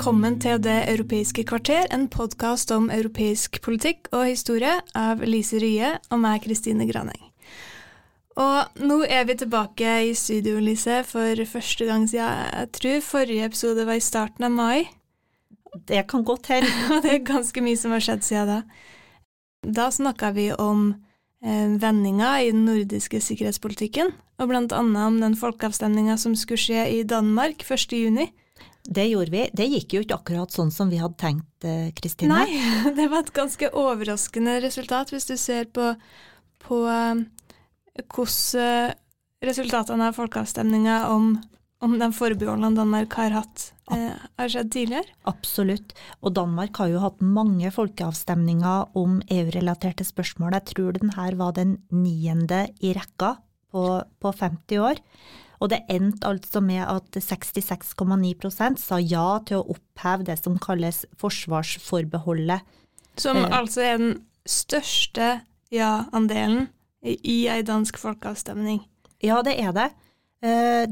Velkommen til Det europeiske kvarter, en podkast om europeisk politikk og historie av Lise Rye og meg, Kristine Graneng. Og nå er vi tilbake i studio, Lise, for første gang siden jeg tror forrige episode var i starten av mai. Det kan godt hende. Det er ganske mye som har skjedd siden da. Da snakka vi om eh, vendinger i den nordiske sikkerhetspolitikken, og blant annet om den folkeavstemninga som skulle skje i Danmark 1. juni. Det gjorde vi. Det gikk jo ikke akkurat sånn som vi hadde tenkt, eh, Kristine. Nei, det var et ganske overraskende resultat hvis du ser på, på eh, hvordan eh, resultatene av folkeavstemninga om, om de forbeholdene Danmark har hatt, eh, har skjedd tidligere. Absolutt. Og Danmark har jo hatt mange folkeavstemninger om EU-relaterte spørsmål. Jeg tror den her var den niende i rekka på, på 50 år. Og det endte altså med at 66,9% sa ja til å oppheve det som kalles forsvarsforbeholdet. Som Eh. altså er den største ja-andelen i, ei dansk folkeavstemning. Ja, det er det. Eh,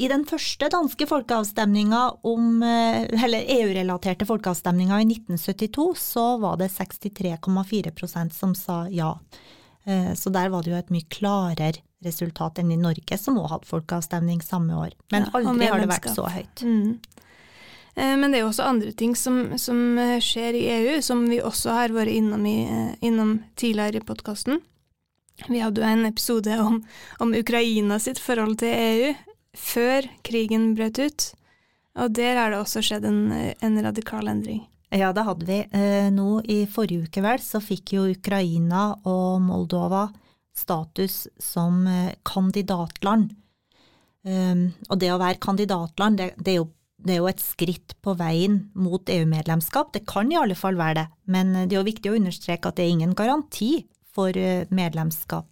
I den første danske folkeavstemninga om eh, Eller EU-relaterte folkeavstemninga i 1972, så var det 63,4% som sa ja. Eh, Så der var det jo et mye klarere resultat enn i Norge, som også hadde folkeavstemning samme år. Men Ja, aldri har det vært så høyt. Mm. Eh, Men det er jo også andre ting som, som eh, skjer i EU, som vi også har vært innom, i, innom tidligere i podkasten. Vi hadde jo en episode om, om Ukraina sitt forhold til EU før krigen brøt ut. Og der har det også skjedd en, en radikal endring. Ja, det hadde vi. Eh, Nå i forrige uke vel, så fikk jo Ukraina og Moldova status som eh, kandidatland. Um, og det å være kandidatland, det, er jo, det er jo et skritt på veien mot EU-medlemskap. Det kan i alle fall være det, men det er jo viktig å understreke at det er ingen garanti for eh, medlemskap.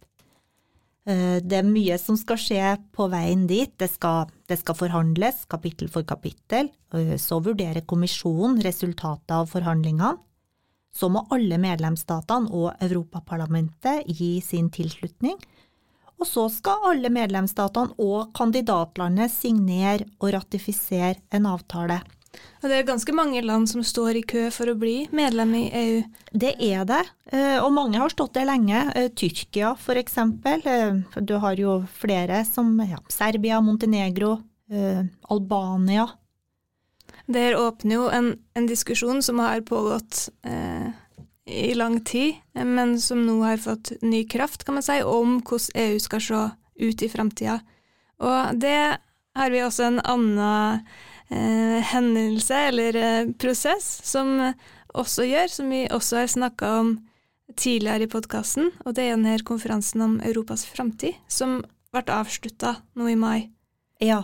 Eh, Det er mye som skal skje på veien dit. Det skal, det skal forhandles kapittel for kapittel. Eh, Så vurderer kommisjonen resultatet av forhandlingene. Så må alle medlemsstatene og Europaparlamentet gi sin tilslutning. Og så skal alle medlemsstatene og kandidatlandet signere og ratifisere en avtale. Og det er ganske mange land som står i kø for å bli medlem i EU. Det er det, eh, og mange har stått der lenge. Eh, Tyrkia eksempel. Eh, Du har jo flere som ja, Serbia, Montenegro, Albania. Der åpner jo en, en diskusjon som har pågått eh, i lang tid, men som nå har fått ny kraft, kan man si, om hvordan EU skal se ut i framtida. Og det har vi også en annen eh, hendelse, eller eh, prosess, som også gjør, som vi også har snakka om tidligere i podkasten, og det er denne konferansen om Europas framtid, som ble avslutta nå i mai. Ja,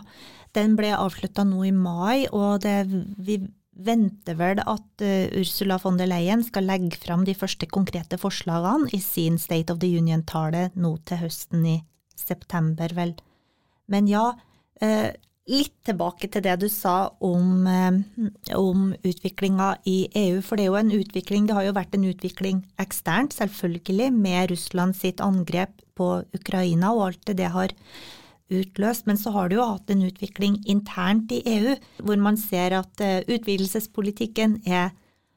den ble avslutta nå i mai, og det, vi venter vel at uh, Ursula von der Leyen skal legge fram de første konkrete forslagene i sin State of the Union-tale nå til høsten i september, vel. Men ja, eh, litt tilbake til det du sa om, eh, om utviklinga i EU, for det er jo en utvikling, det har jo vært en utvikling eksternt, selvfølgelig, med Russland sitt angrep på Ukraina og alt det det har utløst, men så har det jo hatt en utvikling internt i EU, hvor man ser at eh, utvidelsespolitikken er,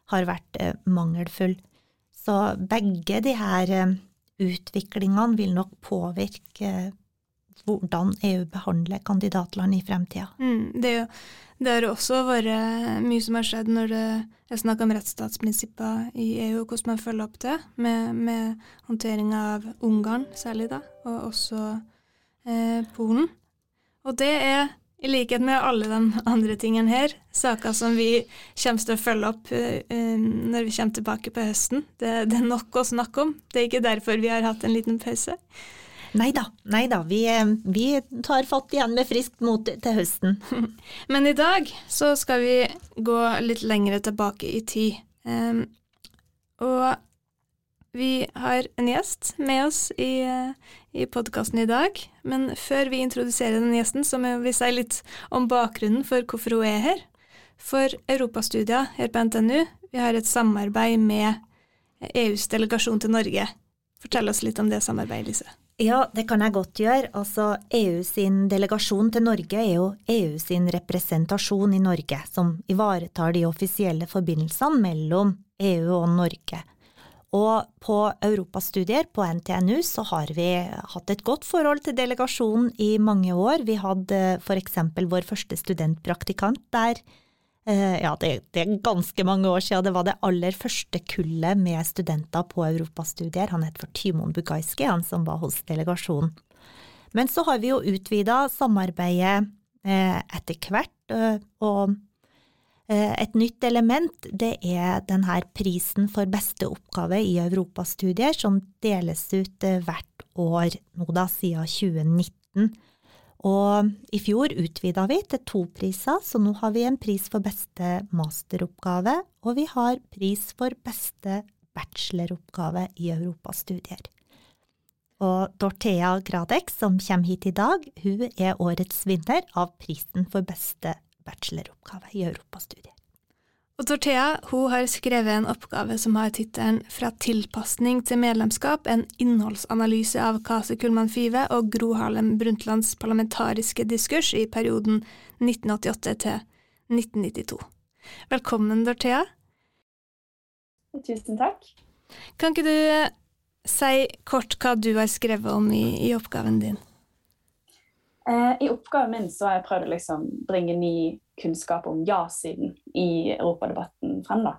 har vært eh, mangelfull. Så begge de her utviklingene vil nok påvirke hvordan EU behandler kandidatland i fremtida. Mm, det, det har også vært mye som har skjedd når det er snakk om rettsstatsprinsipper i EU, og hvordan man følger opp det, med, med håndteringa av Ungarn særlig, da, og også eh, Polen. Og det er, i likhet med alle de andre tingene her, saker som vi kommer til å følge opp eh, eh, når vi kommer tilbake på høsten. Det, det er nok å snakke om. Det er ikke derfor vi har hatt en liten pause. Nei da, nei da. Vi, eh, vi tar fatt igjen med friskt mot til høsten. Men i dag så skal vi gå litt lengre tilbake i tid. Um, og vi har en gjest med oss i, i podkasten i dag. Men før vi introduserer den gjesten, så må vi si litt om bakgrunnen for hvorfor hun er her. For europastudier her på NTNU, vi har et samarbeid med EUs delegasjon til Norge. Fortell oss litt om det samarbeidet, Lise. Ja, det kan jeg godt gjøre. Altså, EU sin delegasjon til Norge er jo EU sin representasjon i Norge, som ivaretar de offisielle forbindelsene mellom EU og Norge. Og på europastudier på NTNU så har vi hatt et godt forhold til delegasjonen i mange år. Vi hadde for eksempel vår første studentpraktikant der. Eh, ja, det, det, er ganske mange år siden. Det var det aller første kullet med studenter på europastudier. Han het for Tymon Bugaiski, han som var hos delegasjonen. Men så har vi jo utvida samarbeidet eh, etter hvert, eh, og et nytt element det er denne prisen for beste oppgave i europastudier, som deles ut hvert år nå da, siden 2019. Og i fjor utvida vi til to priser, så nå har vi en pris for beste masteroppgave, og vi har pris for beste bacheloroppgave i europastudier. Og Dorthea Gradek, som kommer hit i dag, hun er årets vinner av prisen for beste bacheloroppgave i europastudier. Og Dorthea hun har skrevet en oppgave som har tittelen Fra tilpasning til medlemskap, en innholdsanalyse av Kase Kullmann Five og Gro Harlem Brundtlands parlamentariske diskurs i perioden 1988 til 1992. Velkommen, Dorthea. Tusen takk. Kan ikke du si kort hva du har skrevet om i, i oppgaven din? Eh, I oppgaven min så har jeg prøvd å liksom bringe ny kunnskap om ja-siden i europadebatten frem. da.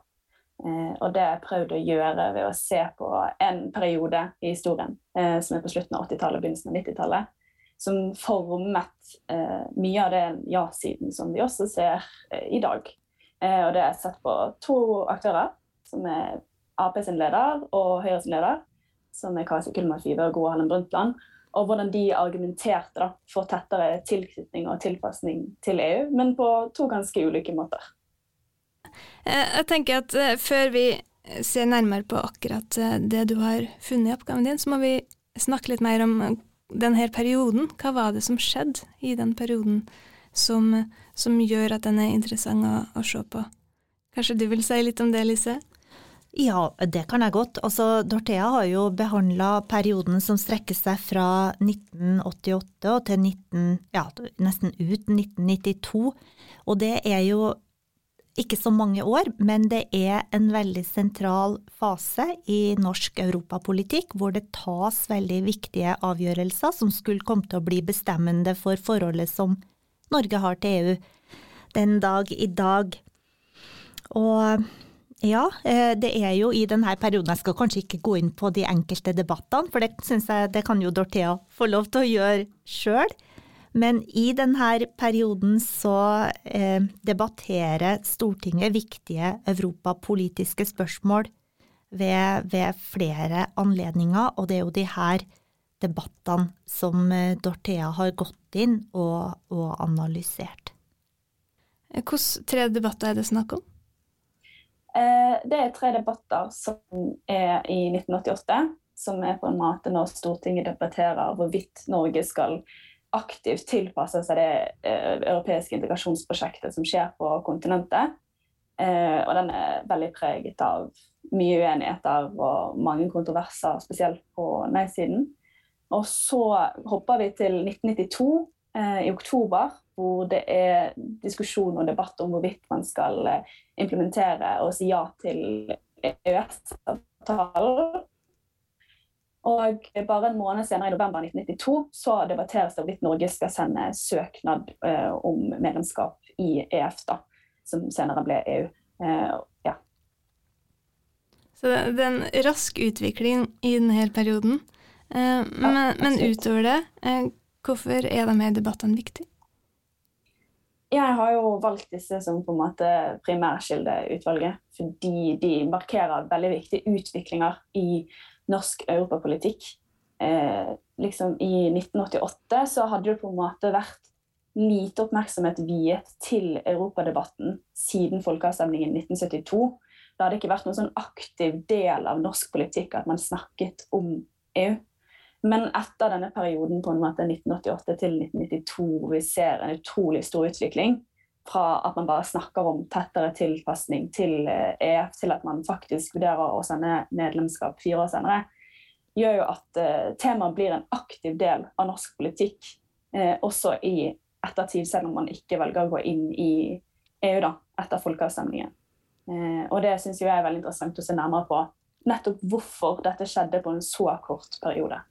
Eh, og det har jeg prøvd å gjøre ved å se på en periode i historien eh, som er på slutten av 80-tallet og begynnelsen av 90-tallet, som formet eh, mye av den ja-siden som vi også ser eh, i dag. Eh, og det er sett på to aktører, som er Ap sin leder og Høyre sin leder, som er Kasi Kullmann Five og Gro Harlem Brundtland og hvordan de argumenterte da, for tettere tilknytning og tilpasning til EU, men på to ganske ulike måter. Eh, jeg tenker at uh, Før vi ser nærmere på akkurat uh, det du har funnet i oppgaven din, så må vi snakke litt mer om denne perioden. Hva var det som skjedde i den perioden som, som gjør at den er interessant å, å se på? Kanskje du vil si litt om det, Lise? Ja, det kan jeg godt. Altså, Dorthea har jo behandla perioden som strekker seg fra 1988 til 19, ja, nesten ut 1992. Og det er jo ikke så mange år, men det er en veldig sentral fase i norsk europapolitikk, hvor det tas veldig viktige avgjørelser som skulle komme til å bli bestemmende for forholdet som Norge har til EU den dag i dag. Og ja, eh, det er jo i denne perioden Jeg skal kanskje ikke gå inn på de enkelte debattene, for det syns jeg det kan jo Dorthea få lov til å gjøre sjøl. Men i denne perioden så eh, debatterer Stortinget viktige europapolitiske spørsmål ved, ved, flere anledninger, og det er jo de her debattene som eh, Dorthea har gått inn og, og analysert. Hvilke tre debatter er det snakk om? Eh, det er tre debatter som er i 1988, som er på en måte når Stortinget debatterer hvorvidt Norge skal aktivt tilpasse seg det eh, europeiske integrasjonsprosjektet som skjer på kontinentet. Eh, og den er veldig preget av mye uenigheter og mange kontroverser, spesielt på nei-siden. Og så hopper vi til 1992, i oktober, hvor det er diskusjon og debatt om hvorvidt man skal implementere og si ja til EØS-avtalen. Og bare en måned senere, i november 1992, så debatteres det hvorvidt Norge skal sende søknad uh, om medlemskap i EF, da, som senere ble EU. Eh, ja. Så det er en rask utvikling i denne perioden. Uh, men, men, utover det, hvorfor er de her debattene viktige? Jeg har jo valgt disse som på en måte primærkildeutvalget, fordi de markerer veldig viktige utviklinger i norsk europapolitikk. eh, liksom i 1988 så hadde det på en måte vært lite oppmerksomhet viet til europadebatten siden folkeavstemningen 1972. Det hadde ikke vært noen sånn aktiv del av norsk politikk at man snakket om EU. Men etter denne perioden på en måte 1988 til 1992 vi ser en utrolig stor utvikling, fra at man bare snakker om tettere tilpasning til EF, eh, e til at man faktisk vurderer å sende medlemskap fire år senere, gjør jo at uh, temaet blir en aktiv del av norsk politikk uh, også i ettertid, selv om man ikke velger å gå inn i EU da, etter folkeavstemningen. Og det syns jeg er veldig interessant å se nærmere på. Nettopp hvorfor dette skjedde på en så kort periode.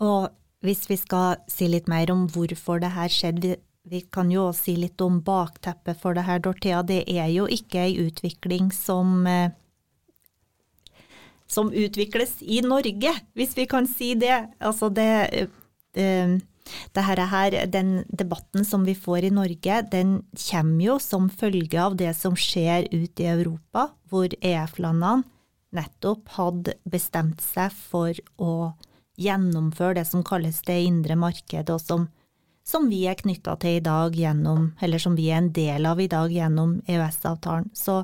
Og hvis vi skal si litt mer om hvorfor det her skjedde, vi kan jo også si litt om bakteppet for det her, Dorthea. Det er jo ikke ei utvikling som eh, som utvikles i Norge, hvis vi kan si det. Altså det, det, eh, det her, den debatten som vi får i Norge, den kommer jo som følge av det som skjer ute i Europa, hvor EF-landene nettopp hadde bestemt seg for å gjennomføre det som kalles det indre marked, og som som vi er knytta til i dag gjennom, eller som vi er en del av i dag gjennom EØS-avtalen. Så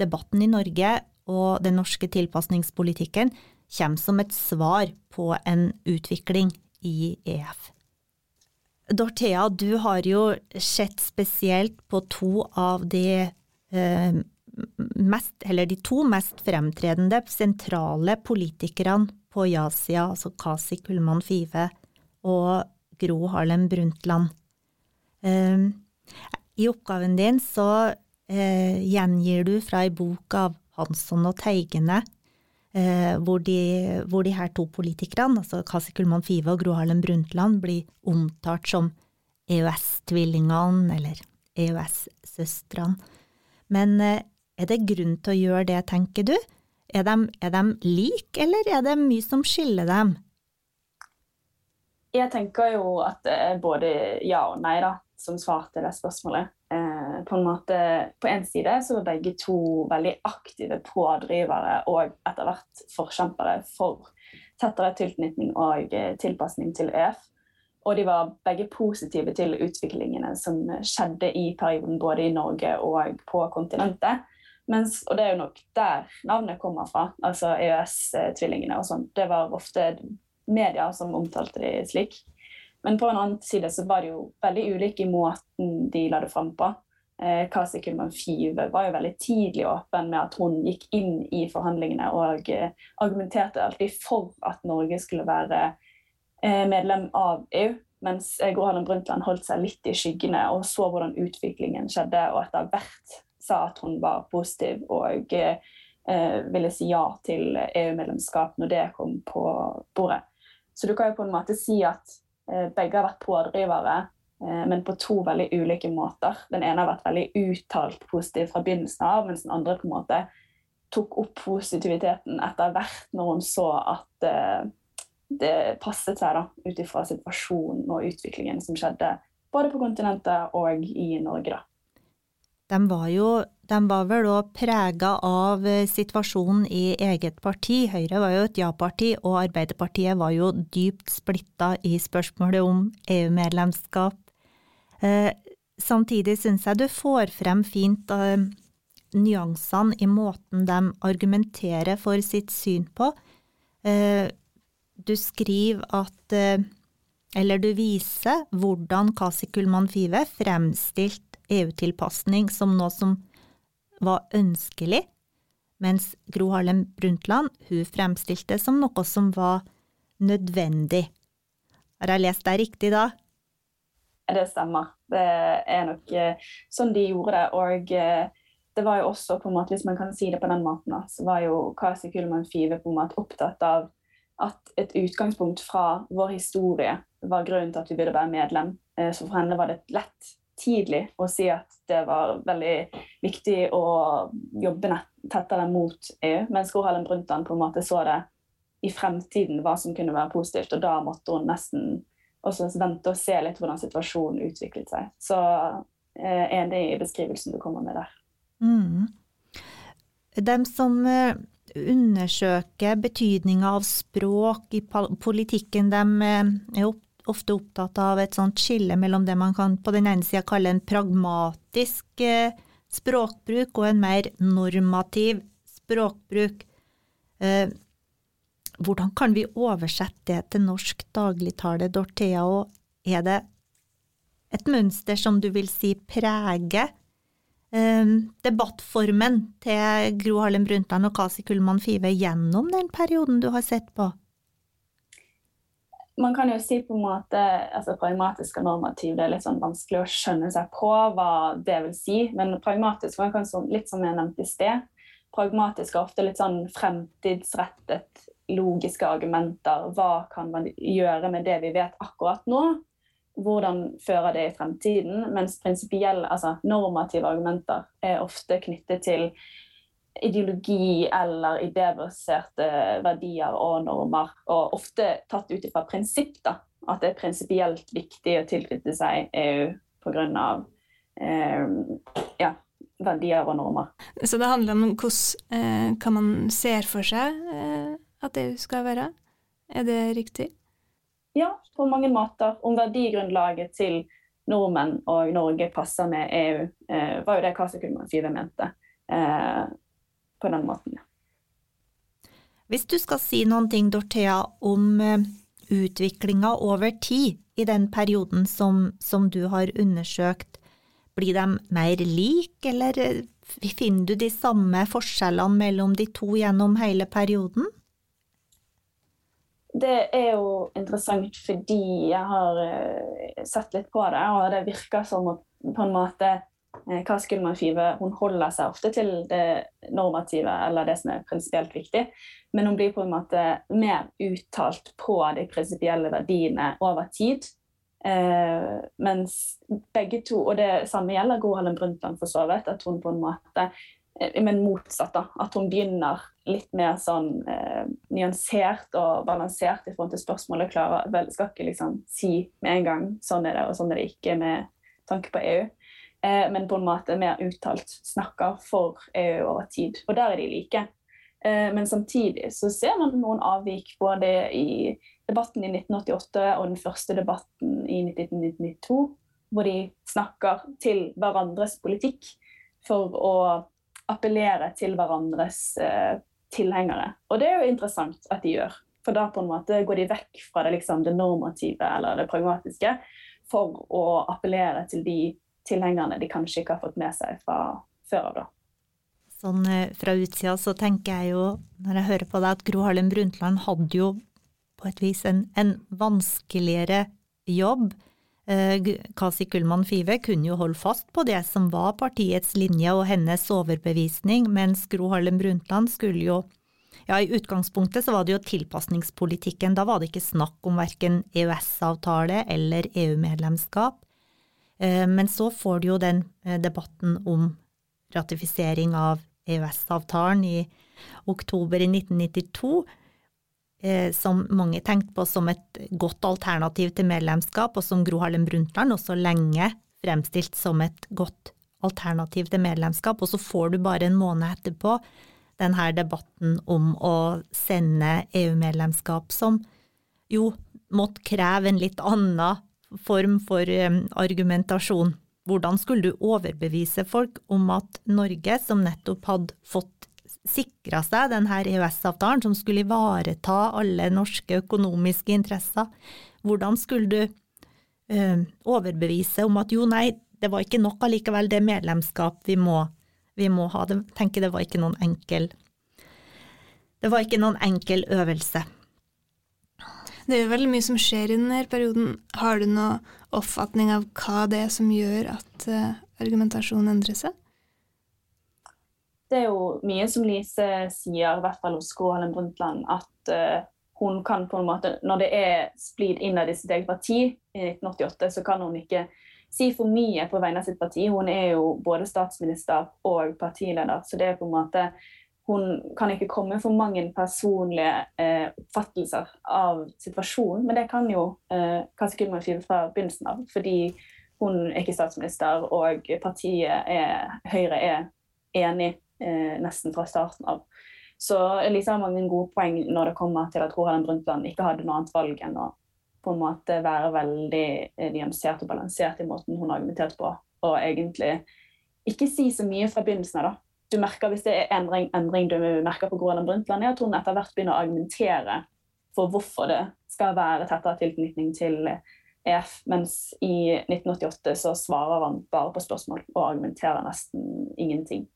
debatten i Norge og den norske tilpasningspolitikken kommer som et svar på en utvikling i EF. Dorthea, du har jo sett spesielt på to av de eh, mest, eller de to mest fremtredende sentrale politikerne på ja-sida, altså Kasi Kullmann Five og Gro Harlem Brundtland. Ehm, I oppgaven din så eh, gjengir du fra ei bok av Hansson og Teigene, eh, hvor, de, hvor de her to politikerne, altså Kasi Kullmann Five og Gro Harlem Brundtland, blir omtalt som EØS-tvillingene eller EØS-søstrene. Men eh, er det grunn til å gjøre det, tenker du? Er de, er de like, eller er det mye som skiller dem? Jeg tenker jo at det er både ja og nei da, som svar til det spørsmålet. Eh, på en måte, på en side så var begge to veldig aktive pådrivere og etter hvert forkjempere for tettere tilknytning og eh, tilpasning til EF. Og de var begge positive til utviklingene som skjedde i perioden både i Norge og på kontinentet. Mens, og det er jo nok der navnet kommer fra, altså EØS-tvillingene og sånn. Det var ofte media som omtalte de slik. Men på en annen side så var det jo veldig ulike i måten de la det fram på. Eh, Kasi Kulman Five var jo veldig tidlig åpen med at hun gikk inn i forhandlingene og eh, argumenterte alltid for at Norge skulle være eh, medlem av EU. Mens Gro Harlem Brundtland holdt seg litt i skyggene og så hvordan utviklingen skjedde, og etter hvert sa at hun var positiv og eh, ville si ja til EU-medlemskap når det kom på bordet. Så du kan jo på en måte si at eh, begge har vært pådrivere, eh, men på to veldig ulike måter. Den ene har vært veldig uttalt positiv fra begynnelsen av, mens den andre på en måte tok opp positiviteten etter hvert når hun så at det passet seg ut ifra situasjonen og utviklingen som skjedde både på kontinentet og i Norge. da. De var jo de var vel òg prega av eh, situasjonen i eget parti. Høyre var jo et ja-parti, og Arbeiderpartiet var jo dypt splitta i spørsmålet om EU-medlemskap. Eh, samtidig syns jeg du får frem fint eh, nyansene i måten de argumenterer for sitt syn på. Du skriver at Eller du viser hvordan Kasi Kullmann Five fremstilte EU-tilpasning som noe som var ønskelig, mens Gro Harlem Brundtland hun fremstilte som noe som var nødvendig. Har jeg lest deg riktig da? Det stemmer. Det er nok eh, sånn de gjorde det. Og eh, det var jo også, på en måte, hvis man kan si det på den måten, så var jo Kasi Kullmann Five på en måte opptatt av at et utgangspunkt fra vår historie var grunnen til at vi burde være medlem. Eh, så for henne var det et lett tidlig å si at det var veldig viktig å jobbe tettere mot EU, mens Gro Harlem Brundtland på en måte så det i fremtiden hva som kunne være positivt, og da måtte hun nesten også vente og se litt hvordan situasjonen utviklet seg. Så eh, enig i beskrivelsen du kommer med der. Mm. Dem som eh, undersøker betydninga av språk i politikken. De er ofte opptatt av et sånt skille mellom det man kan på den ene sida kalle en pragmatisk eh, språkbruk og en mer normativ språkbruk. Eh, hvordan kan vi oversette det til norsk dagligtale, Dorthea, og er det et mønster som du vil si preger eh, debattformen til Gro Harlem Brundtland og Kasi Kullmann Five gjennom den perioden du har sett på? Man kan jo si på en måte altså pragmatisk og normativ, det er litt sånn vanskelig å skjønne seg på hva det vil si. Men pragmatisk var kanskje litt som jeg nevnte i sted. Pragmatisk er ofte litt sånn fremtidsrettet, logiske argumenter. Hva kan man gjøre med det vi vet akkurat nå? hvordan fører det i fremtiden, mens prinsipielle, altså normative argumenter er ofte knyttet til ideologi eller idébaserte verdier og normer, og ofte tatt ut fra prinsipp, da, at det er prinsipielt viktig å tilknytte seg EU pga. Eh, ja, verdier og normer. Så det handler om hvordan eh, hva man ser for seg eh, at EU skal være? Er det riktig? Ja, på mange måter. Om verdigrunnlaget til nordmenn og Norge passer med EU, eh, var jo det Kasi Kullmann Five mente. Eh, på den måten. Hvis du skal si noen ting, Dorthea, om eh, utviklinga over tid i den perioden som, som, du har undersøkt, blir de mer like, eller eh, finner du de samme forskjellene mellom de to gjennom hele perioden? det er jo interessant fordi jeg har uh, sett litt på det, og det virker som at på en måte uh, skulle man Five hun holder seg ofte til det normative eller det som er prinsipielt viktig, men hun blir på en måte mer uttalt på de prinsipielle verdiene over tid. Eh, mens begge to, og det samme gjelder Gro Harlem Brundtland for så vidt, at hun på en måte men motsatt. da, At hun begynner litt mer sånn eh, nyansert og balansert i forhold til spørsmålet. Klarer, vel, skal ikke liksom si med en gang sånn er det og sånn er det ikke med tanke på EU. Eh, men på en måte mer uttalt snakker for EU over tid. Og der er de like. Eh, men samtidig så ser man noen avvik både i debatten i 1988 og den første debatten i 1992, hvor de snakker til hverandres politikk for å appellere til hverandres eh, tilhengere. Og det er jo interessant at de gjør. For da på en måte går de vekk fra det, liksom, det normative eller det pragmatiske for å appellere til de tilhengerne de kanskje ikke har fått med seg fra før av. da. Sånn eh, fra utsida så tenker jeg jo, når jeg hører på deg, at Gro Harlem Brundtland hadde jo på et vis en, en vanskeligere jobb Eh, Kasi Kullmann Five kunne jo holde fast på det som var partiets linje og hennes overbevisning, mens Gro Harlem Brundtland skulle jo ja, I utgangspunktet så var det jo tilpasningspolitikken. Da var det ikke snakk om verken EØS-avtale eller EU-medlemskap. Eh, men så får du jo den eh, debatten om ratifisering av EØS-avtalen i oktober i 1992 Eh, som mange tenkte på som et godt alternativ til medlemskap, og som Gro Harlem Brundtland også lenge fremstilt som et godt alternativ til medlemskap, og så får du bare en måned etterpå denne debatten om å sende EU-medlemskap, som jo måtte kreve en litt annen form for eh, argumentasjon. Hvordan skulle du overbevise folk om at Norge, som nettopp hadde fått sikra seg denne EØS-avtalen som skulle ivareta alle norske økonomiske interesser. Hvordan skulle du uh, overbevise om at jo, nei, det var ikke nok allikevel, det medlemskap vi må, vi må ha. Det, tenker det var ikke noen enkel Det var ikke noen enkel øvelse. Det er jo veldig mye som skjer i denne perioden. Har du noen oppfatning av hva det er som gjør at uh, argumentasjonen endrer seg? det er jo mye som Lise sier, i hvert fall hos Skålen Brundtland, at uh, hun kan på en måte Når det er splid innad i sitt eget parti i 1988, så kan hun ikke si for mye på vegne av sitt parti. Hun er jo både statsminister og partileder, så det er på en måte hun kan ikke komme for mange personlige eh, oppfattelser av situasjonen, men det kan jo eh, Kasi Kullmann Five fra begynnelsen av. Fordi hun er ikke statsminister, og partiet er, Høyre er enig eh, nesten fra starten av. Så Elise har mange gode poeng når det kommer til at Roland Brundtland ikke hadde noe annet valg enn å på en måte være veldig eh, nyansert og balansert i måten hun har argumentert på, og egentlig ikke si så mye fra begynnelsen av. da. Du merker Hvis det er endring, endring du merker på Groland Brundtland, er at hun etter hvert begynner å argumentere for hvorfor det skal være tettere tilknytning til EF, mens i 1988 så svarer han bare på spørsmål og argumenterer nesten ingenting.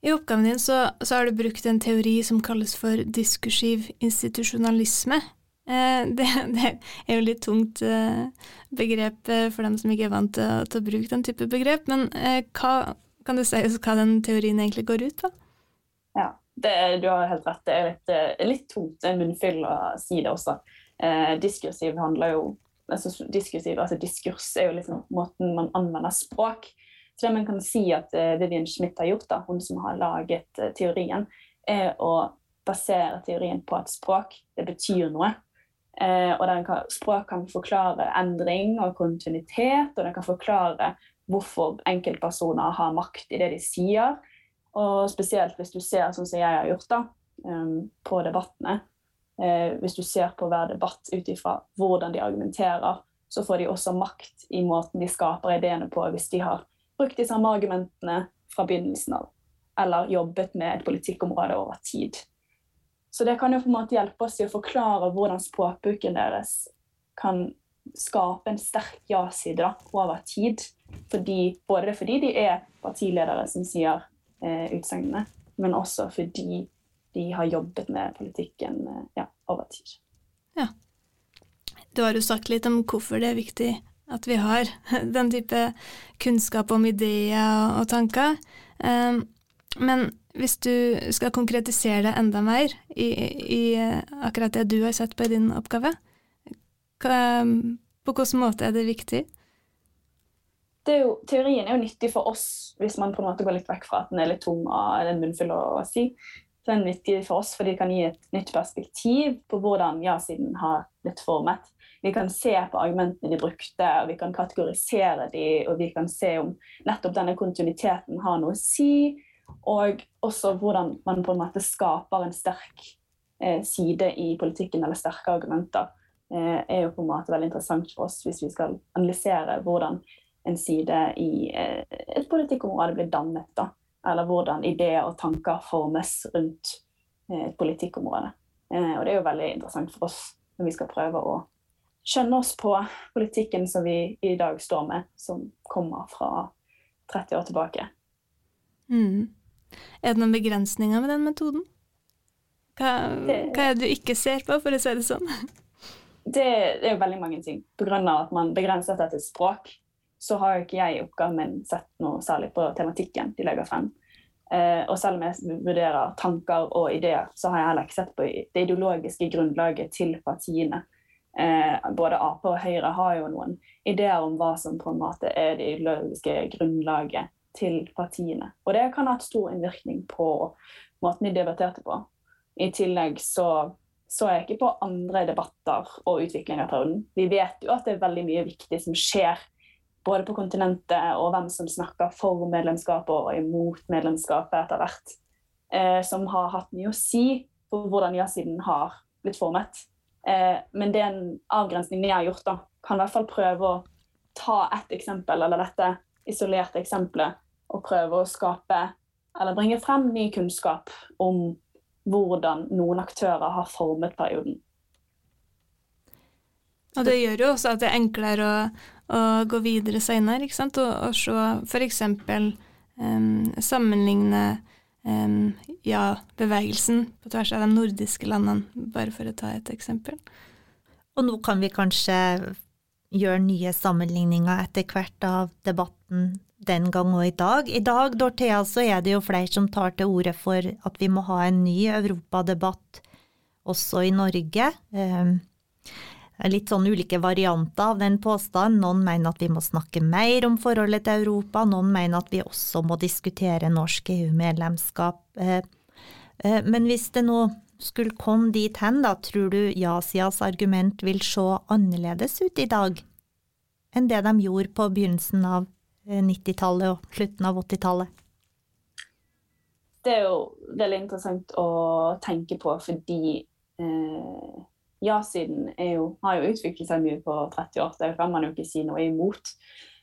I oppgaven din så, så, har du brukt en teori som kalles for diskursiv institusjonalisme. Eh, det, det, er jo litt tungt eh, begrep eh, for dem som ikke er vant til, til å bruke den type begrep, men eh, hva, kan du si hva den teorien egentlig går ut på? Ja, det, du har helt rett. Det er litt, eh, litt tungt, en munnfyll å si det også. Eh, diskursiv handler jo altså, diskursiv, altså Diskurs er jo liksom måten man anvender språk så det man kan si at uh, Vivian Schmidt har gjort, da, hun som har laget uh, teorien, er å basere teorien på at språk det betyr noe. Uh, og kan, Språk kan forklare endring og kontinuitet, og den kan forklare hvorfor enkeltpersoner har makt i det de sier. Og spesielt hvis du ser sånn som jeg har gjort da, um, på debattene. hvis du ser på hver debatt ut ifra hvordan de argumenterer, så får de også makt i måten de skaper ideene på hvis de har brukt de samme argumentene fra begynnelsen av. Eller jobbet med et politikkområde over tid. Så det kan jo på en måte hjelpe oss i å forklare hvordan språkbruken deres kan skape en sterk ja-side over tid. Fordi, både fordi de er partiledere som sier eh, utsagnene, men også fordi de har jobbet med politikken eh, ja, over tid. Ja. Du har jo sagt litt om hvorfor det er viktig at vi har den type kunnskap om ideer og tanker. Um, men hvis du skal konkretisere det enda mer i, i akkurat det du har sett på i din oppgave, hva, på hvilken måte er det viktig? Det er jo, teorien er jo nyttig for oss hvis man på en måte går litt vekk fra at den er litt tung av en munnfull å si. Så den er nyttig for oss fordi det kan gi et nytt perspektiv på hvordan ja-siden har blitt formet vi kan se på argumentene de brukte, og vi kan kategorisere de, og vi kan se om nettopp denne kontinuiteten har noe å si. Og også hvordan man på en måte skaper en sterk eh, side i politikken, eller sterke argumenter, eh, er jo på en måte veldig interessant for oss hvis vi skal analysere hvordan en side i eh, et politikkområde blir dannet. da, Eller hvordan ideer og tanker formes rundt eh, et politikkområde. Eh, og det er jo veldig interessant for oss når vi skal prøve å skjønne oss på politikken som vi i dag står med, som kommer fra 30 år tilbake. Mm. Er det noen begrensninger med den metoden? Hva, det, hva, er det du ikke ser på, for å si det sånn? Det, det er jo veldig mange ting. Pga. at man begrenser dette til språk, så har jo ikke jeg i oppgaven min sett noe særlig på tematikken de legger frem. Eh, og selv om jeg vurderer tanker og ideer, så har jeg heller ikke sett på det ideologiske grunnlaget til partiene eh, både Ap og Høyre har jo noen ideer om hva som på en måte er det ideologiske grunnlaget til partiene. Og det kan ha hatt stor innvirkning på måten de debatterte på. I tillegg så så jeg ikke på andre debatter og utvikling av perioden. Vi vet jo at det er veldig mye viktig som skjer både på kontinentet og hvem som snakker for medlemskapet og imot medlemskapet etter hvert, eh, som har hatt mye å si for hvordan ja-siden har blitt formet. Eh, men det er en avgrensning jeg har gjort, da. Kan i hvert fall prøve å ta ett eksempel, eller dette isolerte eksempelet, og prøve å skape eller bringe frem ny kunnskap om hvordan noen aktører har formet perioden. Og det gjør jo også at det er enklere å, å gå videre senere, ikke sant? Og, og se f.eks. Um, sammenligne um, ja-bevegelsen på tvers av de nordiske landene, bare for å ta et eksempel. Og nå kan vi kanskje gjøre nye sammenligninger etter hvert av debatten den gang og i dag. I dag, Dorthea, så er det jo flere som tar til orde for at vi må ha en ny europadebatt også i Norge. Um, litt sånn ulike varianter av den påstanden. Noen mener at vi må snakke mer om forholdet til Europa, noen mener at vi også må diskutere norsk EU-medlemskap. Eh, eh, men hvis det nå skulle komme dit hen, da, tror du ja-sidas argument vil se annerledes ut i dag enn det de gjorde på begynnelsen av 90-tallet eh, og slutten av 80-tallet? det er jo veldig interessant å tenke på fordi eh, ja-siden har jo utviklet seg mye på 30 år. Det kan man jo ikke si noe imot.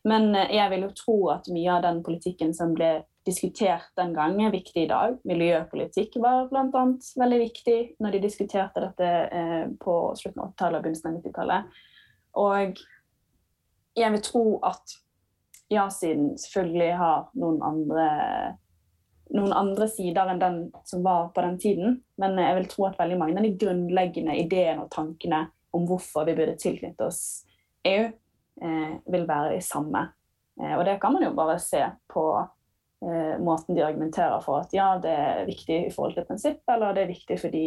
Men eh, jeg vil jo tro at mye av den politikken som ble diskutert den gang, er viktig i dag. Miljøpolitikk var bl.a. veldig viktig når de diskuterte dette eh, på slutten av 80-tallet og begynnelsen av 90-tallet. Og jeg vil tro at ja-siden selvfølgelig har noen andre noen andre sider enn den som var på den tiden. Men jeg vil tro at veldig mange av de grunnleggende ideene og tankene om hvorfor vi burde tilknytte oss EU, eh, vil være de samme. Eh, og det kan man jo bare se på eh, måten de argumenterer for at ja, det er viktig i forhold til prinsipp, eller det er viktig fordi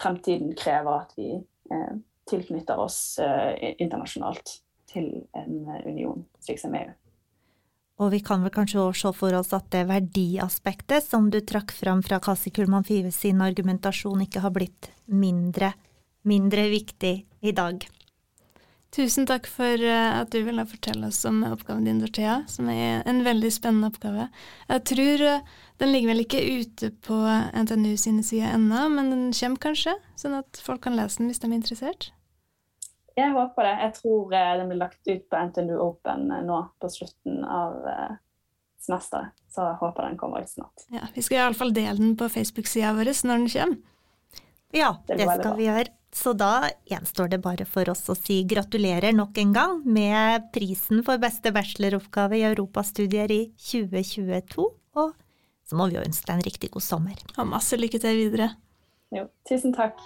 fremtiden krever at vi eh, tilknytter oss eh, internasjonalt til en union, slik som EU. Og vi kan vel kanskje også se for oss at det verdiaspektet som du trakk fram fra Kasi Kulman Five sin argumentasjon, ikke har blitt mindre, mindre viktig i dag. Tusen takk for eh, at du ville fortelle oss om oppgaven din, Dorthea, som er en veldig spennende oppgave. Jeg tror eh, den ligger vel ikke ute på NTNU sine sider ennå, men den kommer kanskje, sånn at folk kan lese den hvis de er interessert? Jeg håper det. Jeg tror eh, den blir lagt ut på NTNU Open eh, nå på slutten av eh, semesteret. Så jeg håper den kommer ut snart. Ja, Vi skal iallfall dele den på Facebook-sida vår når den kommer. Ja, det, det skal vi gjøre. Så da gjenstår det bare for oss å si gratulerer nok en gang med prisen for beste bacheloroppgave i europastudier i 2022. Og så må vi jo ønske deg en riktig god sommer. Og masse lykke til videre. Jo, tusen takk.